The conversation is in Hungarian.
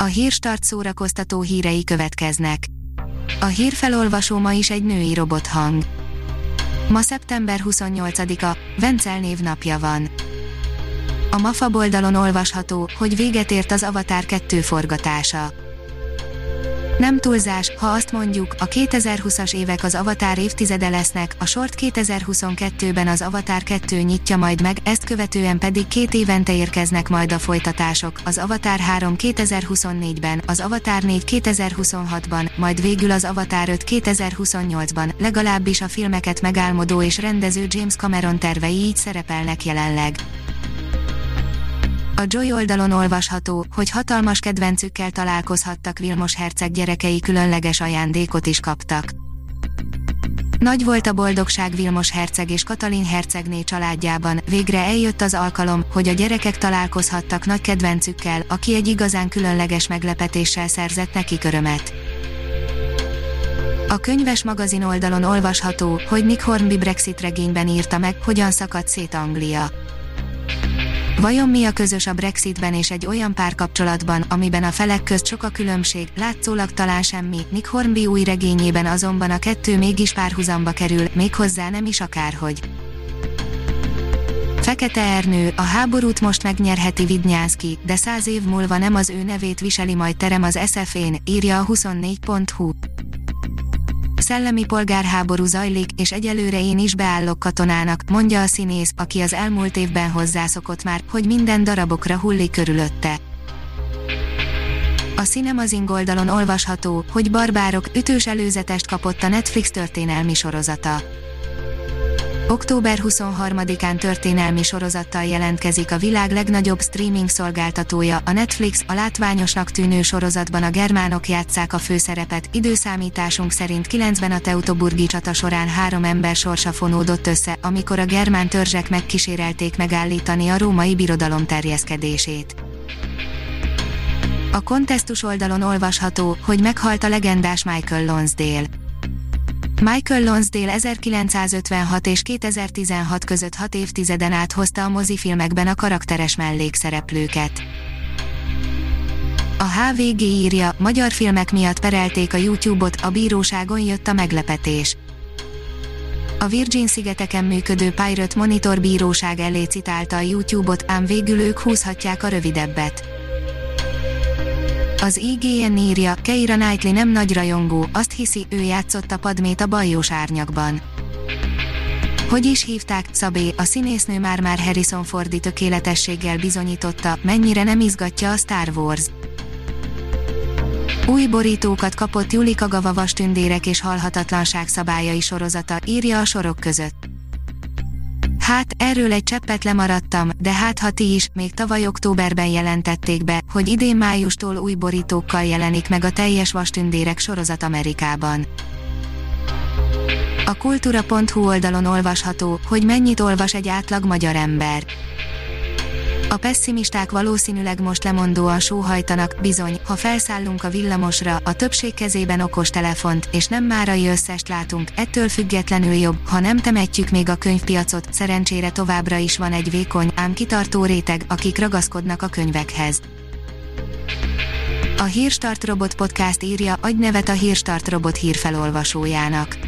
A hírstart szórakoztató hírei következnek. A hírfelolvasó ma is egy női robothang. Ma szeptember 28-a, Vencel névnapja van. A MAFA oldalon olvasható, hogy véget ért az Avatar 2 forgatása. Nem túlzás, ha azt mondjuk, a 2020-as évek az Avatar évtizede lesznek, a sort 2022-ben az Avatar 2 nyitja majd meg, ezt követően pedig két évente érkeznek majd a folytatások, az Avatar 3 2024-ben, az Avatar 4 2026-ban, majd végül az Avatar 5 2028-ban, legalábbis a filmeket megálmodó és rendező James Cameron tervei így szerepelnek jelenleg. A Joy oldalon olvasható, hogy hatalmas kedvencükkel találkozhattak Vilmos herceg gyerekei különleges ajándékot is kaptak. Nagy volt a boldogság Vilmos herceg és Katalin hercegné családjában, végre eljött az alkalom, hogy a gyerekek találkozhattak nagy kedvencükkel, aki egy igazán különleges meglepetéssel szerzett neki örömet. A könyves magazin oldalon olvasható, hogy Nick Hornby Brexit regényben írta meg, hogyan szakadt szét Anglia. Vajon mi a közös a Brexitben és egy olyan párkapcsolatban, amiben a felek közt sok a különbség, látszólag talán semmi, Nick Hornby új regényében azonban a kettő mégis párhuzamba kerül, méghozzá nem is akárhogy. Fekete Ernő, a háborút most megnyerheti Vidnyánszki, de száz év múlva nem az ő nevét viseli majd terem az SF-én, írja a 24.hu szellemi polgárháború zajlik, és egyelőre én is beállok katonának, mondja a színész, aki az elmúlt évben hozzászokott már, hogy minden darabokra hullik körülötte. A Cinemazing oldalon olvasható, hogy Barbárok ütős előzetest kapott a Netflix történelmi sorozata. Október 23-án történelmi sorozattal jelentkezik a világ legnagyobb streaming szolgáltatója, a Netflix, a látványosnak tűnő sorozatban a germánok játszák a főszerepet, időszámításunk szerint 9-ben a Teutoburgi csata során három ember sorsa fonódott össze, amikor a germán törzsek megkísérelték megállítani a római birodalom terjeszkedését. A kontesztus oldalon olvasható, hogy meghalt a legendás Michael Lonsdale. Michael Lonsdale 1956 és 2016 között hat évtizeden át hozta a mozifilmekben a karakteres mellékszereplőket. A HVG írja, magyar filmek miatt perelték a YouTube-ot, a bíróságon jött a meglepetés. A Virgin-szigeteken működő Pirate Monitor bíróság elé citálta a YouTube-ot, ám végül ők húzhatják a rövidebbet. Az IGN írja, Keira Knightley nem nagy rajongó, azt hiszi, ő játszott a Padmét a bajós árnyakban. Hogy is hívták, Szabé, a színésznő már-már Harrison Fordi tökéletességgel bizonyította, mennyire nem izgatja a Star Wars. Új borítókat kapott Julika Gavavas tündérek és halhatatlanság szabályai sorozata, írja a sorok között. Hát, erről egy cseppet lemaradtam, de hát ha ti is, még tavaly októberben jelentették be, hogy idén májustól új borítókkal jelenik meg a teljes vastündérek sorozat Amerikában. A kultúra.hu oldalon olvasható, hogy mennyit olvas egy átlag magyar ember. A pessimisták valószínűleg most lemondóan sóhajtanak, bizony, ha felszállunk a villamosra, a többség kezében okos telefont, és nem márai összest látunk, ettől függetlenül jobb, ha nem temetjük még a könyvpiacot, szerencsére továbbra is van egy vékony, ám kitartó réteg, akik ragaszkodnak a könyvekhez. A Hírstart Robot Podcast írja, adj nevet a Hírstart Robot hírfelolvasójának.